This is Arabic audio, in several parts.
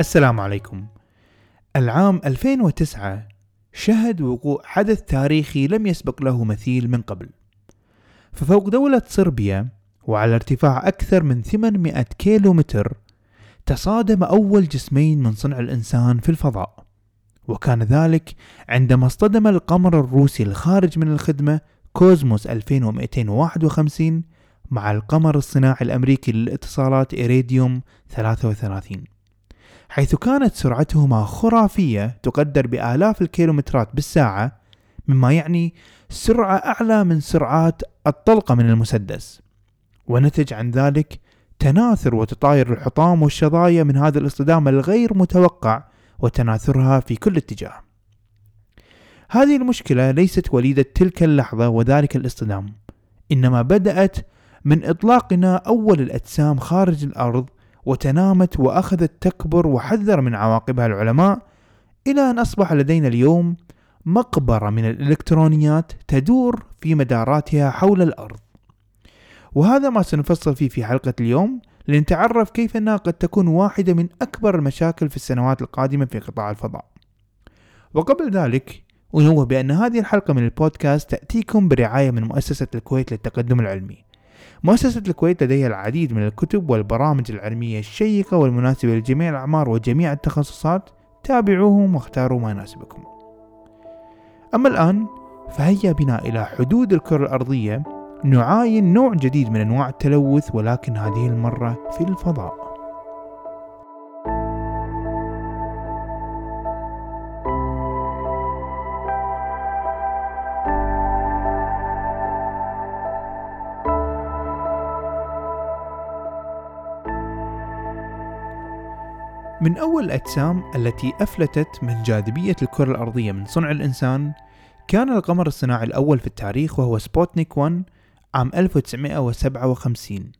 السلام عليكم. العام 2009 شهد وقوع حدث تاريخي لم يسبق له مثيل من قبل. ففوق دولة صربيا وعلى ارتفاع أكثر من 800 كيلو متر تصادم أول جسمين من صنع الإنسان في الفضاء. وكان ذلك عندما اصطدم القمر الروسي الخارج من الخدمة كوزموس 2251 مع القمر الصناعي الأمريكي للاتصالات إيريديوم 33 حيث كانت سرعتهما خرافية تقدر بآلاف الكيلومترات بالساعة مما يعني سرعة أعلى من سرعات الطلقة من المسدس. ونتج عن ذلك تناثر وتطاير الحطام والشظايا من هذا الاصطدام الغير متوقع وتناثرها في كل اتجاه. هذه المشكلة ليست وليدة تلك اللحظة وذلك الاصطدام إنما بدأت من إطلاقنا أول الأجسام خارج الأرض وتنامت وأخذت تكبر وحذر من عواقبها العلماء إلى أن أصبح لدينا اليوم مقبرة من الإلكترونيات تدور في مداراتها حول الأرض. وهذا ما سنفصل فيه في حلقة اليوم لنتعرف كيف أنها قد تكون واحدة من أكبر المشاكل في السنوات القادمة في قطاع الفضاء. وقبل ذلك أنوه بأن هذه الحلقة من البودكاست تأتيكم برعاية من مؤسسة الكويت للتقدم العلمي. مؤسسة الكويت لديها العديد من الكتب والبرامج العلمية الشيقة والمناسبة لجميع الأعمار وجميع التخصصات. تابعوهم واختاروا ما يناسبكم. أما الآن فهيا بنا إلى حدود الكرة الأرضية. نعاين نوع جديد من أنواع التلوث ولكن هذه المرة في الفضاء. من أول الأجسام التي أفلتت من جاذبية الكرة الأرضية من صنع الإنسان كان القمر الصناعي الأول في التاريخ وهو سبوتنيك 1 عام 1957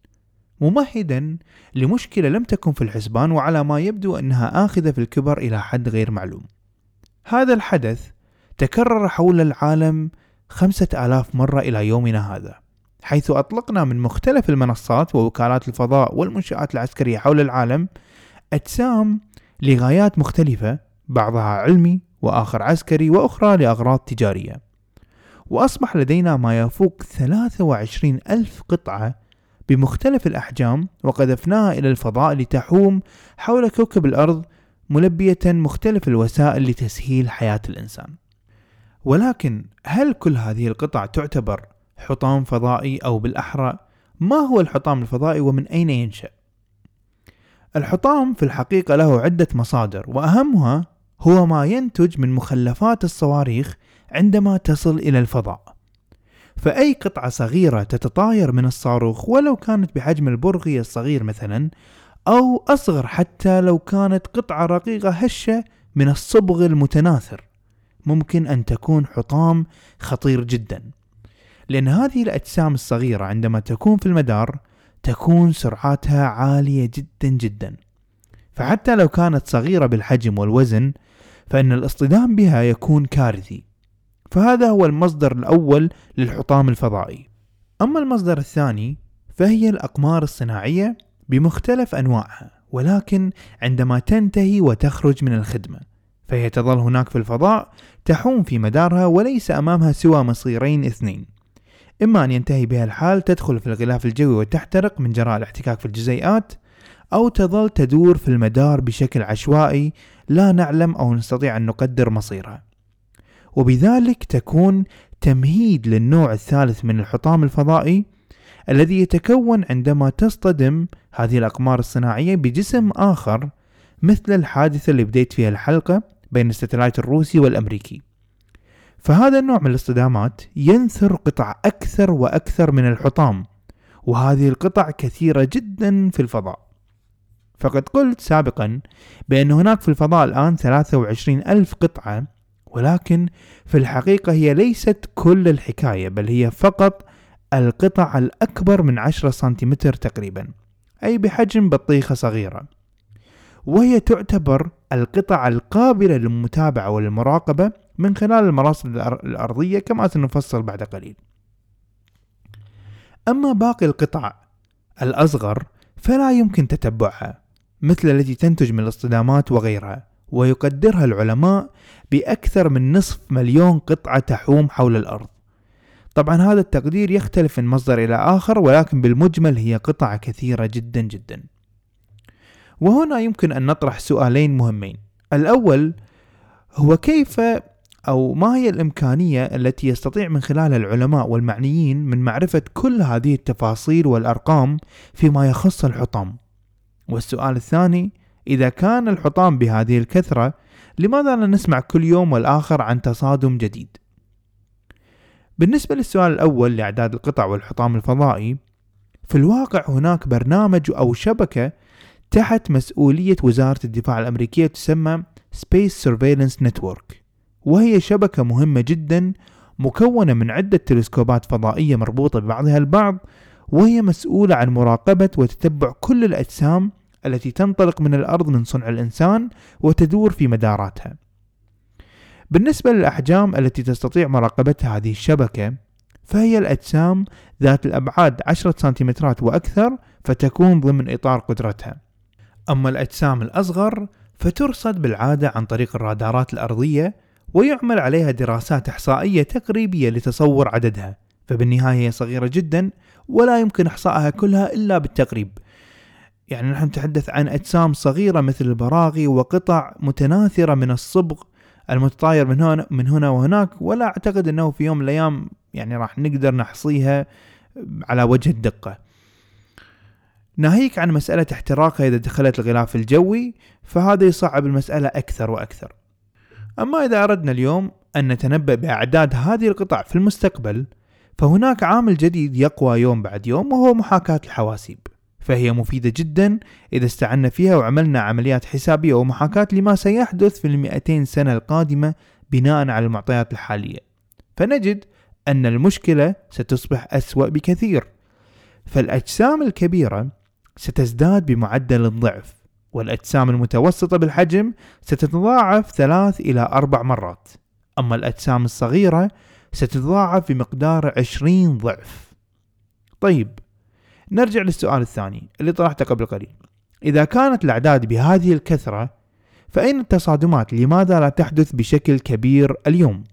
ممهدا لمشكلة لم تكن في الحسبان وعلى ما يبدو أنها آخذة في الكبر إلى حد غير معلوم. هذا الحدث تكرر حول العالم خمسة آلاف مرة إلى يومنا هذا حيث أطلقنا من مختلف المنصات ووكالات الفضاء والمنشآت العسكرية حول العالم أجسام لغايات مختلفة بعضها علمي وآخر عسكري وأخرى لأغراض تجارية. وأصبح لدينا ما يفوق 23 ألف قطعة بمختلف الأحجام وقذفناها إلى الفضاء لتحوم حول كوكب الأرض ملبية مختلف الوسائل لتسهيل حياة الإنسان. ولكن هل كل هذه القطع تعتبر حطام فضائي أو بالأحرى؟ ما هو الحطام الفضائي ومن أين ينشأ؟ الحطام في الحقيقة له عدة مصادر وأهمها هو ما ينتج من مخلفات الصواريخ عندما تصل إلى الفضاء. فأي قطعة صغيرة تتطاير من الصاروخ ولو كانت بحجم البرغي الصغير مثلا أو أصغر حتى لو كانت قطعة رقيقة هشة من الصبغ المتناثر. ممكن أن تكون حطام خطير جدا. لأن هذه الأجسام الصغيرة عندما تكون في المدار تكون سرعاتها عالية جدا جدا. فحتى لو كانت صغيرة بالحجم والوزن فإن الاصطدام بها يكون كارثي. فهذا هو المصدر الأول للحطام الفضائي. أما المصدر الثاني فهي الأقمار الصناعية بمختلف أنواعها ولكن عندما تنتهي وتخرج من الخدمة فهي تظل هناك في الفضاء تحوم في مدارها وليس أمامها سوى مصيرين اثنين. إما أن ينتهي بها الحال تدخل في الغلاف الجوي وتحترق من جراء الاحتكاك في الجزيئات أو تظل تدور في المدار بشكل عشوائي لا نعلم أو نستطيع أن نقدر مصيرها. وبذلك تكون تمهيد للنوع الثالث من الحطام الفضائي الذي يتكون عندما تصطدم هذه الأقمار الصناعية بجسم آخر مثل الحادثة اللي بديت فيها الحلقة بين الستلايت الروسي والأمريكي. فهذا النوع من الاصطدامات ينثر قطع أكثر وأكثر من الحطام وهذه القطع كثيرة جدا في الفضاء. فقد قلت سابقا بأن هناك في الفضاء الآن 23 ألف قطعة ولكن في الحقيقة هي ليست كل الحكاية بل هي فقط القطع الأكبر من 10 سنتيمتر تقريبا أي بحجم بطيخة صغيرة. وهي تعتبر القطع القابلة للمتابعة والمراقبة من خلال المراصد الأرضية كما سنفصل بعد قليل. أما باقي القطع الأصغر فلا يمكن تتبعها مثل التي تنتج من الاصطدامات وغيرها ويقدرها العلماء بأكثر من نصف مليون قطعة تحوم حول الأرض. طبعا هذا التقدير يختلف من مصدر إلى آخر ولكن بالمجمل هي قطع كثيرة جدا جدا. وهنا يمكن أن نطرح سؤالين مهمين. الأول هو كيف أو ما هي الإمكانية التي يستطيع من خلالها العلماء والمعنيين من معرفة كل هذه التفاصيل والأرقام فيما يخص الحطام؟ والسؤال الثاني إذا كان الحطام بهذه الكثرة لماذا لا نسمع كل يوم والآخر عن تصادم جديد؟ بالنسبة للسؤال الأول لإعداد القطع والحطام الفضائي في الواقع هناك برنامج أو شبكة تحت مسؤولية وزارة الدفاع الأمريكية تسمى Space Surveillance Network وهي شبكة مهمة جدا مكونة من عدة تلسكوبات فضائية مربوطة ببعضها البعض وهي مسؤولة عن مراقبة وتتبع كل الأجسام التي تنطلق من الأرض من صنع الإنسان وتدور في مداراتها. بالنسبة للأحجام التي تستطيع مراقبتها هذه الشبكة فهي الأجسام ذات الأبعاد 10 سنتيمترات وأكثر فتكون ضمن إطار قدرتها. أما الأجسام الأصغر فترصد بالعادة عن طريق الرادارات الأرضية ويعمل عليها دراسات إحصائية تقريبية لتصور عددها. فبالنهاية هي صغيرة جدا ولا يمكن إحصائها كلها إلا بالتقريب. يعني نحن نتحدث عن أجسام صغيرة مثل البراغي وقطع متناثرة من الصبغ المتطاير من هنا من هنا وهناك ولا أعتقد أنه في يوم من الأيام يعني راح نقدر نحصيها على وجه الدقة. ناهيك عن مسألة احتراقها إذا دخلت الغلاف الجوي فهذا يصعب المسألة أكثر وأكثر. أما إذا أردنا اليوم أن نتنبأ بأعداد هذه القطع في المستقبل فهناك عامل جديد يقوى يوم بعد يوم وهو محاكاة الحواسيب. فهي مفيدة جدا إذا استعنا فيها وعملنا عمليات حسابية ومحاكاة لما سيحدث في المئتين سنة القادمة بناء على المعطيات الحالية. فنجد أن المشكلة ستصبح أسوأ بكثير. فالأجسام الكبيرة ستزداد بمعدل الضعف والأجسام المتوسطة بالحجم ستتضاعف ثلاث إلى أربع مرات. أما الأجسام الصغيرة ستتضاعف بمقدار عشرين ضعف. طيب نرجع للسؤال الثاني اللي طرحته قبل قليل. إذا كانت الأعداد بهذه الكثرة فأين التصادمات لماذا لا تحدث بشكل كبير اليوم؟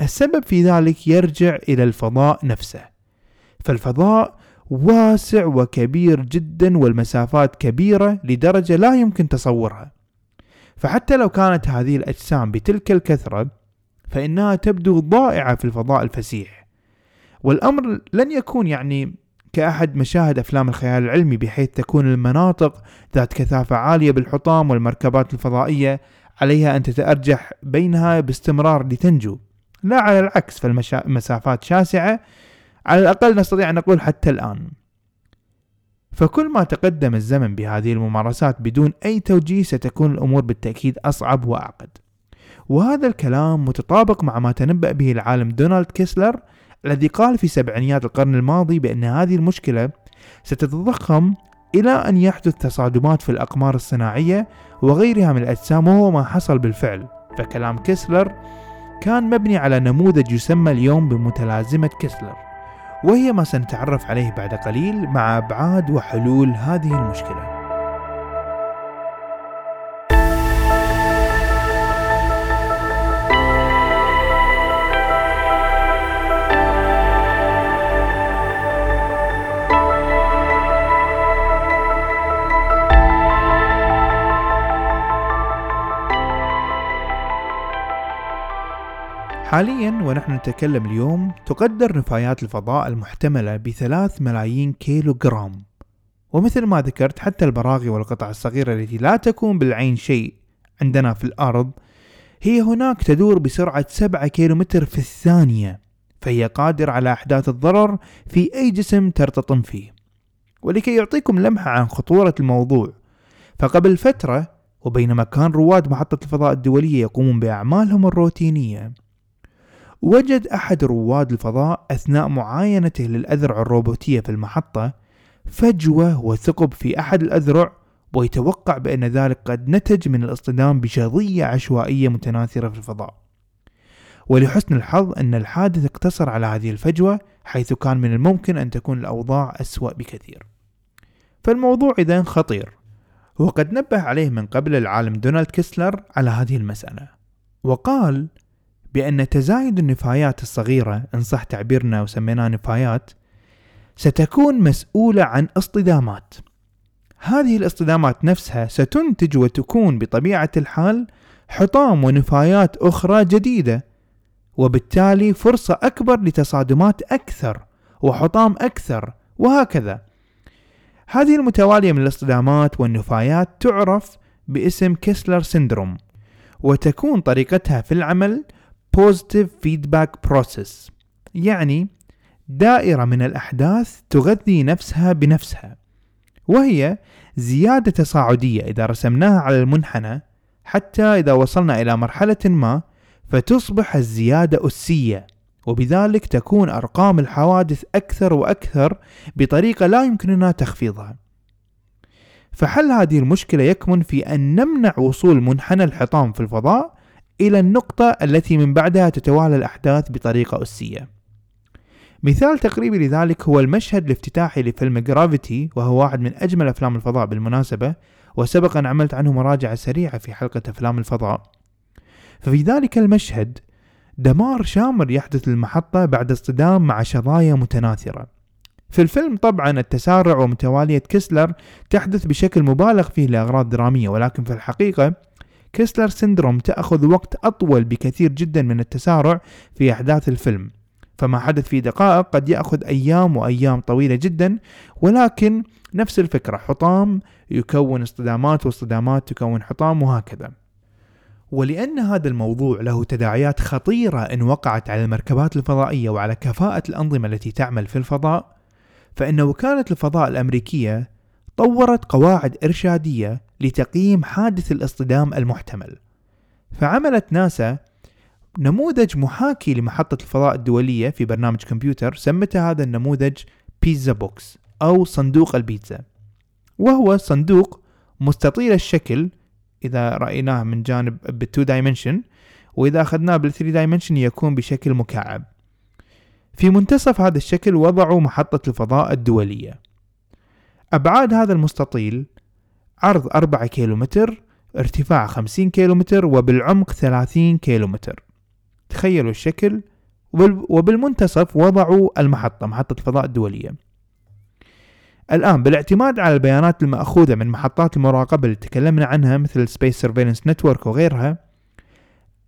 السبب في ذلك يرجع إلى الفضاء نفسه. فالفضاء واسع وكبير جدا والمسافات كبيرة لدرجة لا يمكن تصورها. فحتى لو كانت هذه الأجسام بتلك الكثرة فإنها تبدو ضائعة في الفضاء الفسيح. والأمر لن يكون يعني كأحد مشاهد أفلام الخيال العلمي بحيث تكون المناطق ذات كثافة عالية بالحطام والمركبات الفضائية عليها أن تتأرجح بينها باستمرار لتنجو. لا على العكس فالمسافات شاسعة على الأقل نستطيع أن نقول حتى الآن. فكل ما تقدم الزمن بهذه الممارسات بدون أي توجيه ستكون الأمور بالتأكيد أصعب وأعقد. وهذا الكلام متطابق مع ما تنبأ به العالم دونالد كيسلر الذي قال في سبعينيات القرن الماضي بأن هذه المشكلة ستتضخم إلى أن يحدث تصادمات في الأقمار الصناعية وغيرها من الأجسام وهو ما حصل بالفعل. فكلام كيسلر كان مبني على نموذج يسمى اليوم بمتلازمة كيسلر. وهي ما سنتعرف عليه بعد قليل مع أبعاد وحلول هذه المشكلة. حاليا ونحن نتكلم اليوم تقدر نفايات الفضاء المحتملة بثلاث ملايين كيلو جرام ومثل ما ذكرت حتى البراغي والقطع الصغيرة التي لا تكون بالعين شيء عندنا في الأرض هي هناك تدور بسرعة 7 كيلومتر في الثانية فهي قادرة على إحداث الضرر في أي جسم ترتطم فيه. ولكي يعطيكم لمحة عن خطورة الموضوع فقبل فترة وبينما كان رواد محطة الفضاء الدولية يقومون بأعمالهم الروتينية وجد أحد رواد الفضاء أثناء معاينته للأذرع الروبوتية في المحطة فجوة وثقب في أحد الأذرع ويتوقع بأن ذلك قد نتج من الاصطدام بشظية عشوائية متناثرة في الفضاء. ولحسن الحظ أن الحادث اقتصر على هذه الفجوة حيث كان من الممكن أن تكون الأوضاع أسوأ بكثير. فالموضوع إذا خطير وقد نبه عليه من قبل العالم دونالد كيسلر على هذه المسألة وقال بأن تزايد النفايات الصغيرة إن صح تعبيرنا وسميناها نفايات ستكون مسؤولة عن اصطدامات. هذه الاصطدامات نفسها ستنتج وتكون بطبيعة الحال حطام ونفايات أخرى جديدة وبالتالي فرصة أكبر لتصادمات أكثر وحطام أكثر وهكذا. هذه المتوالية من الاصطدامات والنفايات تعرف باسم كيسلر سيندروم وتكون طريقتها في العمل Positive Feedback Process. يعني دائرة من الأحداث تغذي نفسها بنفسها. وهي زيادة تصاعدية إذا رسمناها على المنحنى حتى إذا وصلنا إلى مرحلة ما فتصبح الزيادة أسية. وبذلك تكون أرقام الحوادث أكثر وأكثر بطريقة لا يمكننا تخفيضها. فحل هذه المشكلة يكمن في أن نمنع وصول منحنى الحطام في الفضاء إلى النقطة التي من بعدها تتوالى الأحداث بطريقة أسية. مثال تقريبي لذلك هو المشهد الافتتاحي لفيلم جرافيتي وهو واحد من أجمل أفلام الفضاء بالمناسبة وسبق أن عملت عنه مراجعة سريعة في حلقة أفلام الفضاء. ففي ذلك المشهد دمار شامل يحدث للمحطة بعد اصطدام مع شظايا متناثرة. في الفيلم طبعا التسارع ومتوالية كيسلر تحدث بشكل مبالغ فيه لأغراض درامية ولكن في الحقيقة كيسلر syndrome تأخذ وقت أطول بكثير جدا من التسارع في أحداث الفيلم فما حدث في دقائق قد يأخذ أيام وأيام طويلة جدا ولكن نفس الفكرة حطام يكون اصطدامات واصطدامات تكون حطام وهكذا. ولأن هذا الموضوع له تداعيات خطيرة إن وقعت على المركبات الفضائية وعلى كفاءة الأنظمة التي تعمل في الفضاء فإن وكالة الفضاء الأمريكية طورت قواعد إرشادية لتقييم حادث الاصطدام المحتمل. فعملت ناسا نموذج محاكي لمحطة الفضاء الدولية في برنامج كمبيوتر سمت هذا النموذج pizza box أو صندوق البيتزا. وهو صندوق مستطيل الشكل إذا رأيناه من جانب بال two dimension وإذا أخذناه بال three dimension يكون بشكل مكعب. في منتصف هذا الشكل وضعوا محطة الفضاء الدولية. أبعاد هذا المستطيل عرض 4 كيلومتر ارتفاع 50 كيلومتر وبالعمق 30 كيلومتر. تخيلوا الشكل وبالمنتصف وضعوا المحطة محطة الفضاء الدولية. الآن بالاعتماد على البيانات المأخوذة من محطات المراقبة اللي تكلمنا عنها مثل Space Surveillance Network وغيرها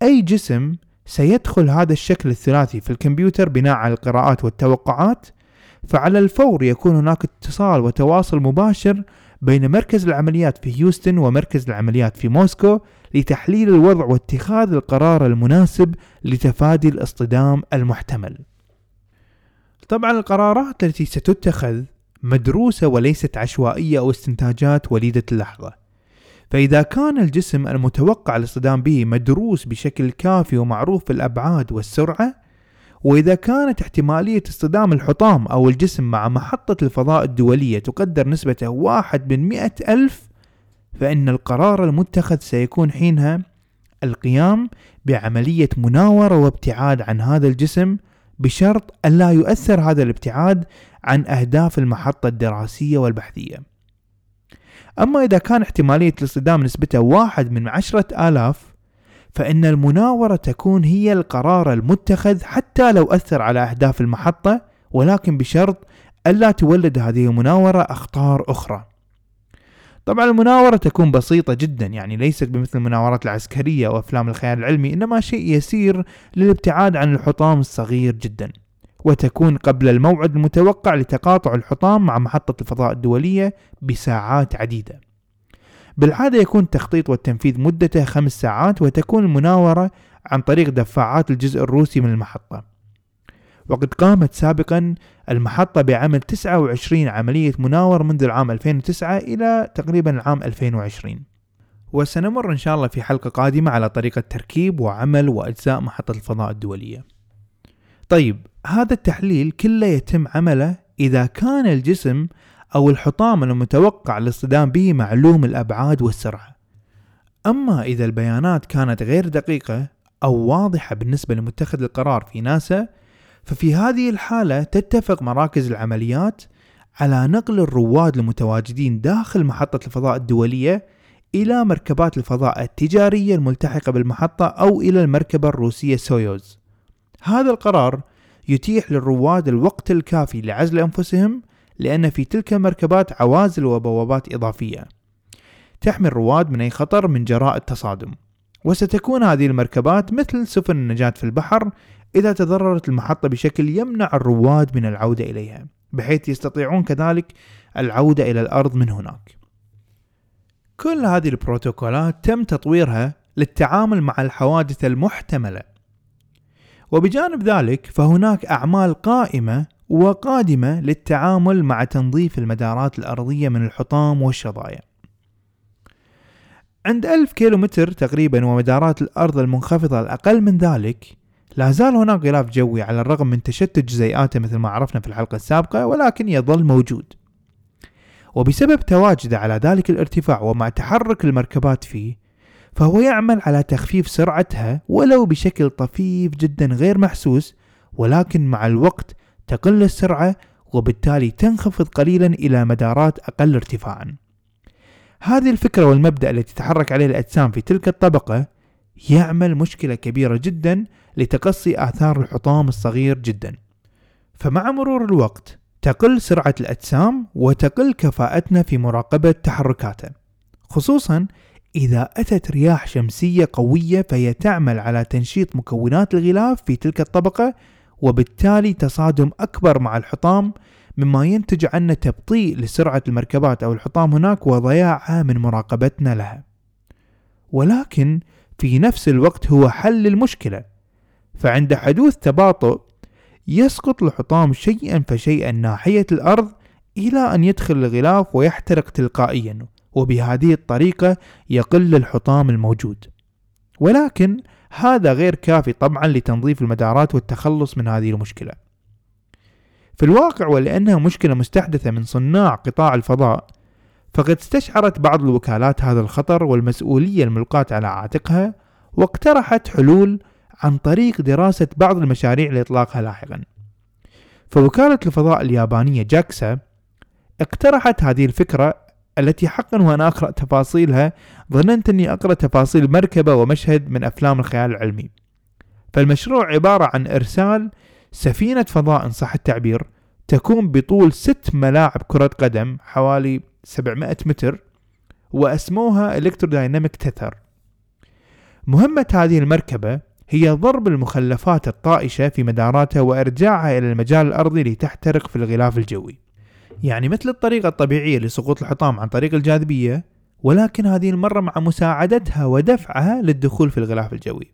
أي جسم سيدخل هذا الشكل الثلاثي في الكمبيوتر بناء على القراءات والتوقعات فعلى الفور يكون هناك اتصال وتواصل مباشر بين مركز العمليات في هيوستن ومركز العمليات في موسكو لتحليل الوضع واتخاذ القرار المناسب لتفادي الاصطدام المحتمل. طبعا القرارات التي ستتخذ مدروسة وليست عشوائية أو استنتاجات وليدة اللحظة. فإذا كان الجسم المتوقع الاصطدام به مدروس بشكل كافي ومعروف الأبعاد والسرعة، وإذا كانت احتمالية اصطدام الحطام أو الجسم مع محطة الفضاء الدولية تقدر نسبته واحد من مئة ألف فإن القرار المتخذ سيكون حينها القيام بعملية مناورة وابتعاد عن هذا الجسم بشرط أن لا يؤثر هذا الابتعاد عن أهداف المحطة الدراسية والبحثية. أما إذا كان احتمالية الاصطدام نسبته واحد من عشرة آلاف فإن المناورة تكون هي القرار المتخذ حتى لو أثر على أهداف المحطة ولكن بشرط ألا تولد هذه المناورة أخطار أخرى. طبعا المناورة تكون بسيطة جدا يعني ليست بمثل المناورات العسكرية وأفلام الخيال العلمي إنما شيء يسير للابتعاد عن الحطام الصغير جدا وتكون قبل الموعد المتوقع لتقاطع الحطام مع محطة الفضاء الدولية بساعات عديدة. بالعادة يكون التخطيط والتنفيذ مدته خمس ساعات وتكون المناورة عن طريق دفاعات الجزء الروسي من المحطة. وقد قامت سابقا المحطة بعمل 29 عملية مناور منذ العام 2009 إلى تقريبا العام 2020 وسنمر إن شاء الله في حلقة قادمة على طريقة تركيب وعمل وأجزاء محطة الفضاء الدولية. طيب هذا التحليل كله يتم عمله إذا كان الجسم أو الحطام المتوقع الاصطدام به معلوم الأبعاد والسرعة أما إذا البيانات كانت غير دقيقة أو واضحة بالنسبة لمتخذ القرار في ناسا ففي هذه الحالة تتفق مراكز العمليات على نقل الرواد المتواجدين داخل محطة الفضاء الدولية إلى مركبات الفضاء التجارية الملتحقة بالمحطة أو إلى المركبة الروسية سويوز. هذا القرار يتيح للرواد الوقت الكافي لعزل أنفسهم لأن في تلك المركبات عوازل وبوابات إضافية. تحمي الرواد من أي خطر من جراء التصادم. وستكون هذه المركبات مثل سفن النجاة في البحر إذا تضررت المحطة بشكل يمنع الرواد من العودة إليها بحيث يستطيعون كذلك العودة إلى الأرض من هناك. كل هذه البروتوكولات تم تطويرها للتعامل مع الحوادث المحتملة. وبجانب ذلك فهناك أعمال قائمة وقادمة للتعامل مع تنظيف المدارات الأرضية من الحطام والشظايا. عند ألف كيلومتر تقريبا ومدارات الأرض المنخفضة الأقل من ذلك لا زال هناك غلاف جوي على الرغم من تشتت جزيئاته مثل ما عرفنا في الحلقة السابقة ولكن يظل موجود. وبسبب تواجده على ذلك الارتفاع ومع تحرك المركبات فيه فهو يعمل على تخفيف سرعتها ولو بشكل طفيف جدا غير محسوس ولكن مع الوقت تقل السرعة وبالتالي تنخفض قليلا إلى مدارات أقل ارتفاعا. هذه الفكرة والمبدأ التي تتحرك عليه الأجسام في تلك الطبقة يعمل مشكلة كبيرة جدا لتقصي آثار الحطام الصغير جدا. فمع مرور الوقت تقل سرعة الأجسام وتقل كفاءتنا في مراقبة تحركاته خصوصا إذا أتت رياح شمسية قوية فهي تعمل على تنشيط مكونات الغلاف في تلك الطبقة وبالتالي تصادم أكبر مع الحطام مما ينتج عنه تبطيء لسرعة المركبات أو الحطام هناك وضياعها من مراقبتنا لها. ولكن في نفس الوقت هو حل المشكلة فعند حدوث تباطؤ يسقط الحطام شيئا فشيئا ناحية الأرض إلى أن يدخل الغلاف ويحترق تلقائيا وبهذه الطريقة يقل الحطام الموجود. ولكن هذا غير كافي طبعا لتنظيف المدارات والتخلص من هذه المشكلة. في الواقع ولأنها مشكلة مستحدثة من صناع قطاع الفضاء فقد استشعرت بعض الوكالات هذا الخطر والمسؤولية الملقاة على عاتقها واقترحت حلول عن طريق دراسة بعض المشاريع لإطلاقها لاحقا. فوكالة الفضاء اليابانية جاكسا اقترحت هذه الفكرة التي حقا وأنا أقرأ تفاصيلها ظننت أني أقرأ تفاصيل مركبة ومشهد من أفلام الخيال العلمي. فالمشروع عبارة عن إرسال سفينة فضاء إن صح التعبير تكون بطول ست ملاعب كرة قدم حوالي 700 متر وأسموها electrodynamic tether مهمة هذه المركبة هي ضرب المخلفات الطائشة في مداراتها وإرجاعها إلى المجال الأرضي لتحترق في الغلاف الجوي. يعني مثل الطريقة الطبيعية لسقوط الحطام عن طريق الجاذبية ولكن هذه المرة مع مساعدتها ودفعها للدخول في الغلاف الجوي.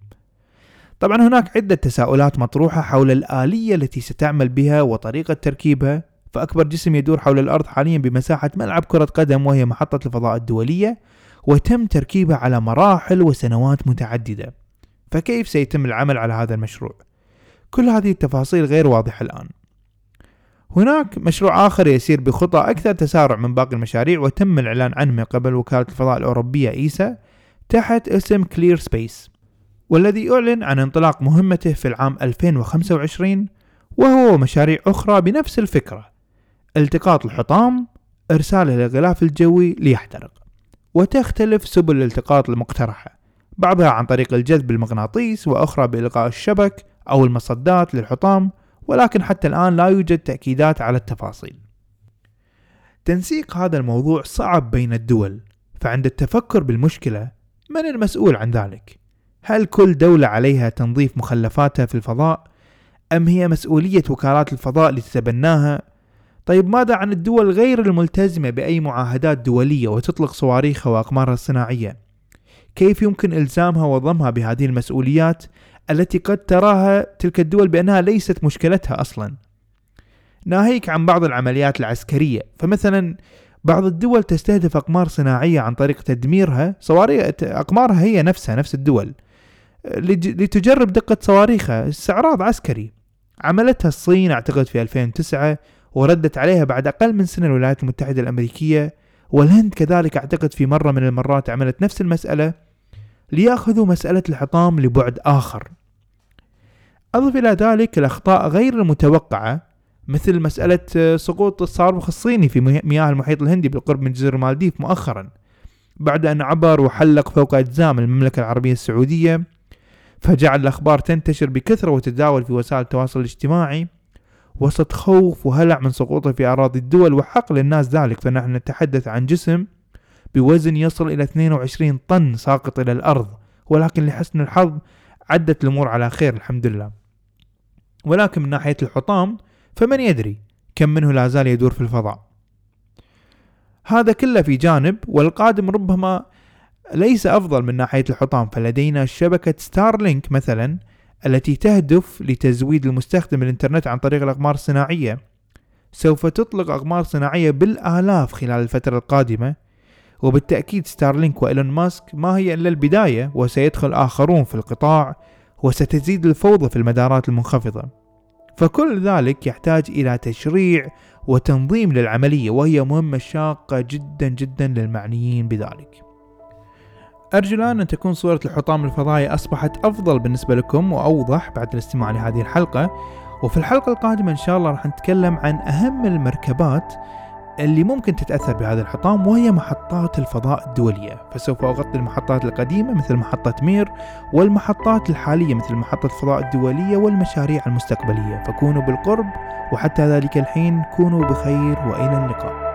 طبعا هناك عدة تساؤلات مطروحة حول الآلية التي ستعمل بها وطريقة تركيبها فأكبر جسم يدور حول الأرض حاليا بمساحة ملعب كرة قدم وهي محطة الفضاء الدولية وتم تركيبها على مراحل وسنوات متعددة. فكيف سيتم العمل على هذا المشروع؟ كل هذه التفاصيل غير واضحة الآن. هناك مشروع آخر يسير بخطى أكثر تسارع من باقي المشاريع وتم الإعلان عنه من قبل وكالة الفضاء الأوروبية إيسا تحت اسم ClearSpace والذي أعلن عن انطلاق مهمته في العام 2025 وهو مشاريع أخرى بنفس الفكرة التقاط الحطام إرساله للغلاف الجوي ليحترق وتختلف سبل الالتقاط المقترحة بعضها عن طريق الجذب المغناطيس وأخرى بإلقاء الشبك أو المصدات للحطام ولكن حتى الآن لا يوجد تأكيدات على التفاصيل. تنسيق هذا الموضوع صعب بين الدول، فعند التفكر بالمشكلة من المسؤول عن ذلك؟ هل كل دولة عليها تنظيف مخلفاتها في الفضاء؟ أم هي مسؤولية وكالات الفضاء لتتبناها؟ طيب ماذا عن الدول غير الملتزمة بأي معاهدات دولية وتطلق صواريخها وأقمارها الصناعية؟ كيف يمكن إلزامها وضمها بهذه المسؤوليات التي قد تراها تلك الدول بأنها ليست مشكلتها أصلا. ناهيك عن بعض العمليات العسكرية. فمثلا بعض الدول تستهدف أقمار صناعية عن طريق تدميرها. صواريخ أقمارها هي نفسها نفس الدول. لتجرب دقة صواريخها. استعراض عسكري. عملتها الصين أعتقد في 2009 وردت عليها بعد أقل من سنة الولايات المتحدة الأمريكية. والهند كذلك أعتقد في مرة من المرات عملت نفس المسألة. ليأخذوا مسألة الحطام لبعد آخر. أضف إلى ذلك الأخطاء غير المتوقعة مثل مسألة سقوط الصاروخ الصيني في مياه المحيط الهندي بالقرب من جزر المالديف مؤخرا بعد أن عبر وحلق فوق أجزاء من المملكة العربية السعودية فجعل الأخبار تنتشر بكثرة وتتداول في وسائل التواصل الاجتماعي وسط خوف وهلع من سقوطه في أراضي الدول وحق للناس ذلك. فنحن نتحدث عن جسم بوزن يصل إلى 22 طن ساقط إلى الأرض ولكن لحسن الحظ عدت الأمور على خير الحمد لله. ولكن من ناحية الحطام فمن يدري كم منه لا زال يدور في الفضاء. هذا كله في جانب والقادم ربما ليس أفضل من ناحية الحطام فلدينا شبكة ستارلينك مثلا التي تهدف لتزويد المستخدم الإنترنت عن طريق الأقمار الصناعية. سوف تطلق أقمار صناعية بالآلاف خلال الفترة القادمة وبالتأكيد ستارلينك وإيلون ماسك ما هي إلا البداية وسيدخل آخرون في القطاع وستزيد الفوضى في المدارات المنخفضة. فكل ذلك يحتاج إلى تشريع وتنظيم للعملية وهي مهمة شاقة جدا جدا للمعنيين بذلك. أرجو الآن أن تكون صورة الحطام الفضائي أصبحت أفضل بالنسبة لكم وأوضح بعد الاستماع لهذه الحلقة. وفي الحلقة القادمة إن شاء الله راح نتكلم عن أهم المركبات اللي ممكن تتأثر بهذا الحطام وهي محطات الفضاء الدولية. فسوف أغطي المحطات القديمة مثل محطة مير والمحطات الحالية مثل محطة الفضاء الدولية والمشاريع المستقبلية. فكونوا بالقرب وحتى ذلك الحين كونوا بخير وإلى اللقاء.